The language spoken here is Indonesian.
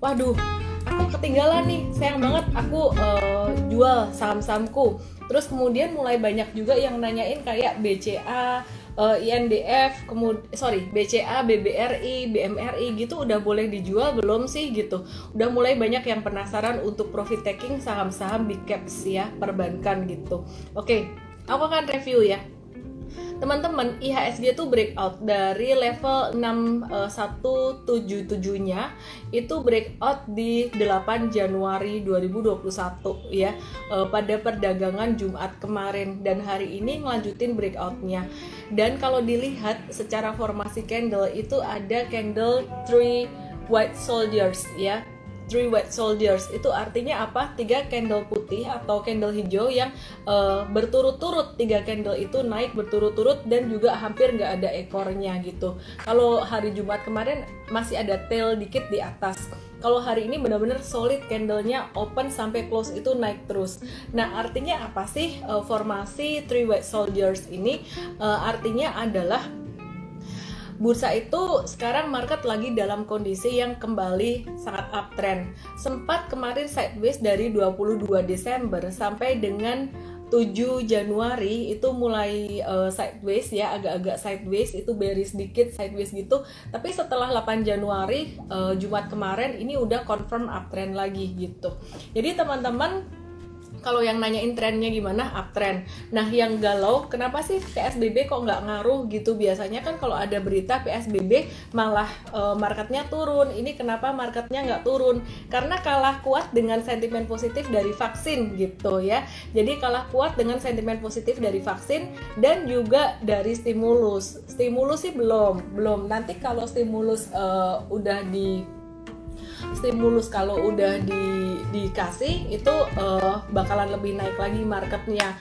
waduh aku ketinggalan nih sayang banget aku uh, jual saham-sahamku terus kemudian mulai banyak juga yang nanyain kayak BCA uh, INDF, kemudian sorry BCA, BBRI, BMRI gitu udah boleh dijual belum sih gitu. Udah mulai banyak yang penasaran untuk profit taking saham-saham big caps ya perbankan gitu. Oke, aku akan review ya teman-teman IHSG itu breakout dari level 6177 nya itu breakout di 8 Januari 2021 ya uh, pada perdagangan Jumat kemarin. Dan hari ini ngelanjutin breakoutnya. Dan kalau dilihat secara formasi candle itu ada candle three white soldiers ya three white soldiers. Itu artinya apa? Tiga candle putih atau candle hijau yang uh, berturut-turut. Tiga candle itu naik berturut-turut dan juga hampir nggak ada ekornya gitu. Kalau hari Jumat kemarin masih ada tail dikit di atas. Kalau hari ini benar-benar solid candlenya open sampai close itu naik terus. Nah artinya apa sih uh, formasi three white soldiers ini? Uh, artinya adalah bursa itu sekarang market lagi dalam kondisi yang kembali sangat uptrend. Sempat kemarin sideways dari 22 Desember sampai dengan 7 Januari itu mulai uh, sideways ya agak-agak sideways itu bearish sedikit sideways gitu tapi setelah 8 Januari uh, Jumat kemarin ini udah confirm uptrend lagi gitu jadi teman-teman kalau yang nanyain trennya gimana uptrend nah yang galau kenapa sih PSBB kok nggak ngaruh gitu? Biasanya kan kalau ada berita PSBB malah e, marketnya turun. Ini kenapa marketnya nggak turun? Karena kalah kuat dengan sentimen positif dari vaksin gitu ya. Jadi kalah kuat dengan sentimen positif dari vaksin dan juga dari stimulus. Stimulus sih belum belum. Nanti kalau stimulus e, udah di stimulus kalau udah di, dikasih itu uh, bakalan lebih naik lagi marketnya